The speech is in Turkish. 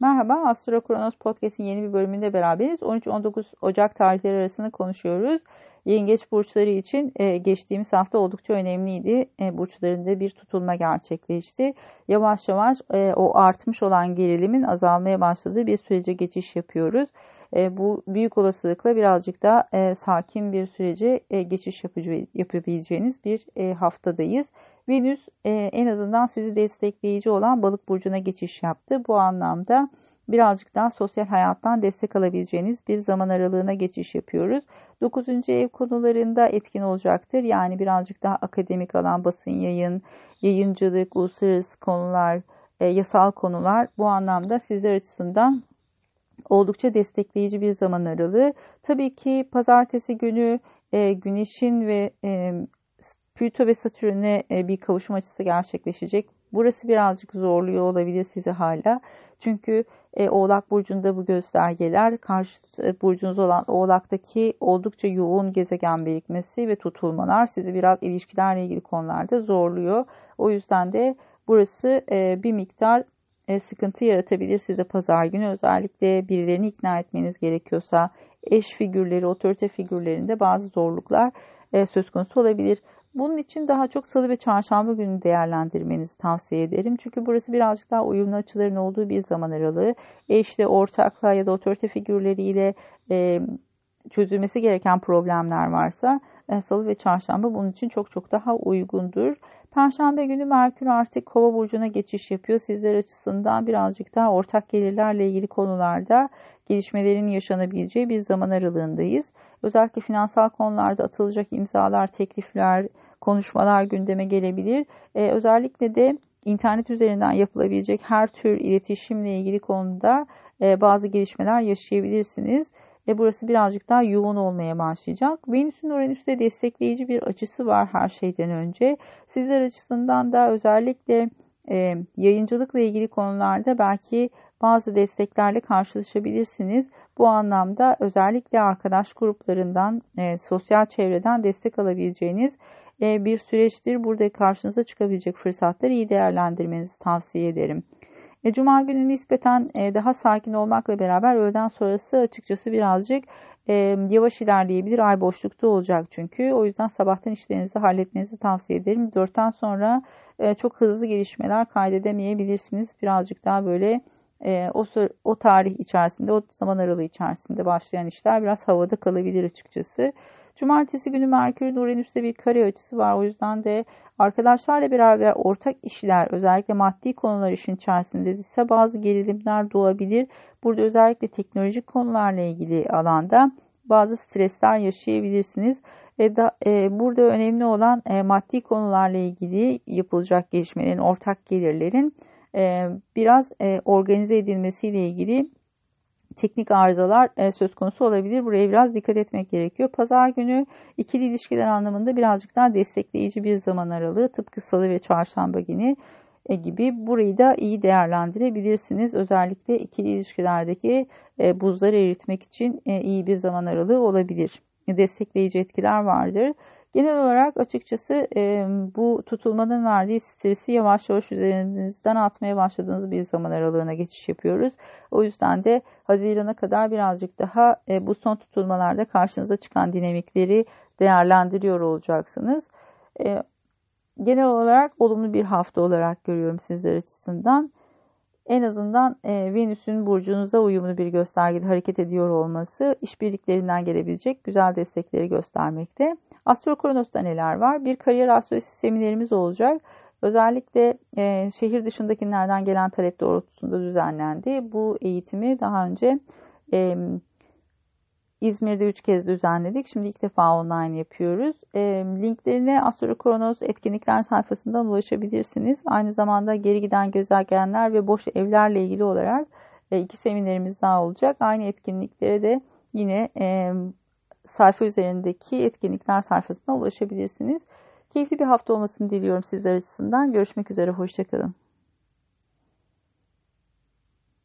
Merhaba, Astro Kronos Podcast'in yeni bir bölümünde beraberiz. 13-19 Ocak tarihleri arasında konuşuyoruz. Yengeç burçları için e, geçtiğimiz hafta oldukça önemliydi. E, burçlarında bir tutulma gerçekleşti. Yavaş yavaş e, o artmış olan gerilimin azalmaya başladığı bir sürece geçiş yapıyoruz. E, bu büyük olasılıkla birazcık daha e, sakin bir sürece e, geçiş yapıcı, yapabileceğiniz bir e, haftadayız. Venüs e, en azından sizi destekleyici olan balık burcuna geçiş yaptı. Bu anlamda birazcık daha sosyal hayattan destek alabileceğiniz bir zaman aralığına geçiş yapıyoruz. 9. ev konularında etkin olacaktır. Yani birazcık daha akademik alan, basın yayın, yayıncılık, uluslararası konular, e, yasal konular bu anlamda sizler açısından oldukça destekleyici bir zaman aralığı. Tabii ki pazartesi günü e, Güneş'in ve e, Plüto ve Satürn'e e, bir kavuşum açısı gerçekleşecek. Burası birazcık zorluyor olabilir sizi hala. Çünkü e, Oğlak Burcu'nda bu göstergeler karşı e, burcunuz olan Oğlak'taki oldukça yoğun gezegen birikmesi ve tutulmalar sizi biraz ilişkilerle ilgili konularda zorluyor. O yüzden de burası bir miktar sıkıntı yaratabilir size pazar günü. Özellikle birilerini ikna etmeniz gerekiyorsa eş figürleri, otorite figürlerinde bazı zorluklar söz konusu olabilir. Bunun için daha çok salı ve çarşamba günü değerlendirmenizi tavsiye ederim. Çünkü burası birazcık daha uyumlu açıların olduğu bir zaman aralığı. Eşle, ortakla ya da otorite figürleriyle e, çözülmesi gereken problemler varsa e, salı ve çarşamba bunun için çok çok daha uygundur. Perşembe günü Merkür artık Kova burcuna geçiş yapıyor. Sizler açısından birazcık daha ortak gelirlerle ilgili konularda gelişmelerin yaşanabileceği bir zaman aralığındayız. Özellikle finansal konularda atılacak imzalar, teklifler, konuşmalar gündeme gelebilir. Ee, özellikle de internet üzerinden yapılabilecek her tür iletişimle ilgili konuda e, bazı gelişmeler yaşayabilirsiniz. Ve burası birazcık daha yoğun olmaya başlayacak. Venüs'ün Uranüs'te destekleyici bir açısı var her şeyden önce. Sizler açısından da özellikle e, yayıncılıkla ilgili konularda belki bazı desteklerle karşılaşabilirsiniz. Bu anlamda özellikle arkadaş gruplarından, e, sosyal çevreden destek alabileceğiniz e, bir süreçtir. Burada karşınıza çıkabilecek fırsatları iyi değerlendirmenizi tavsiye ederim. E, Cuma günü nispeten e, daha sakin olmakla beraber öğleden sonrası açıkçası birazcık e, yavaş ilerleyebilir. Ay boşlukta olacak çünkü. O yüzden sabahtan işlerinizi halletmenizi tavsiye ederim. Dörtten sonra e, çok hızlı gelişmeler kaydedemeyebilirsiniz. Birazcık daha böyle e, o, o tarih içerisinde, o zaman aralığı içerisinde başlayan işler biraz havada kalabilir açıkçası. Cumartesi günü Merkür Uranüs'te bir kare açısı var. O yüzden de arkadaşlarla beraber ortak işler, özellikle maddi konular işin içerisinde ise bazı gerilimler doğabilir. Burada özellikle teknolojik konularla ilgili alanda bazı stresler yaşayabilirsiniz. E da, e, burada önemli olan e, maddi konularla ilgili yapılacak gelişmelerin, ortak gelirlerin e, biraz e, organize edilmesiyle ilgili teknik arızalar e, söz konusu olabilir. Buraya biraz dikkat etmek gerekiyor. Pazar günü ikili ilişkiler anlamında birazcık daha destekleyici bir zaman aralığı. Tıpkı salı ve çarşamba günü gibi burayı da iyi değerlendirebilirsiniz. Özellikle ikili ilişkilerdeki buzları eritmek için iyi bir zaman aralığı olabilir. Destekleyici etkiler vardır. Genel olarak açıkçası e, bu tutulmanın verdiği stresi yavaş yavaş üzerinizden atmaya başladığınız bir zaman aralığına geçiş yapıyoruz. O yüzden de Haziran'a kadar birazcık daha e, bu son tutulmalarda karşınıza çıkan dinamikleri değerlendiriyor olacaksınız. E, genel olarak olumlu bir hafta olarak görüyorum sizler açısından. En azından e, Venüs'ün burcunuza uyumlu bir göstergede hareket ediyor olması işbirliklerinden gelebilecek güzel destekleri göstermekte. Astro Kronos'ta neler var? Bir kariyer astrolojisi seminerimiz olacak. Özellikle e, şehir dışındakilerden gelen talep doğrultusunda düzenlendi. Bu eğitimi daha önce e, İzmir'de 3 kez düzenledik. Şimdi ilk defa online yapıyoruz. E, linklerine Astro Kronos etkinlikler sayfasından ulaşabilirsiniz. Aynı zamanda geri giden gezegenler ve boş evlerle ilgili olarak e, iki seminerimiz daha olacak. Aynı etkinliklere de yine e, sayfa üzerindeki etkinlikler sayfasına ulaşabilirsiniz. Keyifli bir hafta olmasını diliyorum sizler açısından. Görüşmek üzere, hoşçakalın.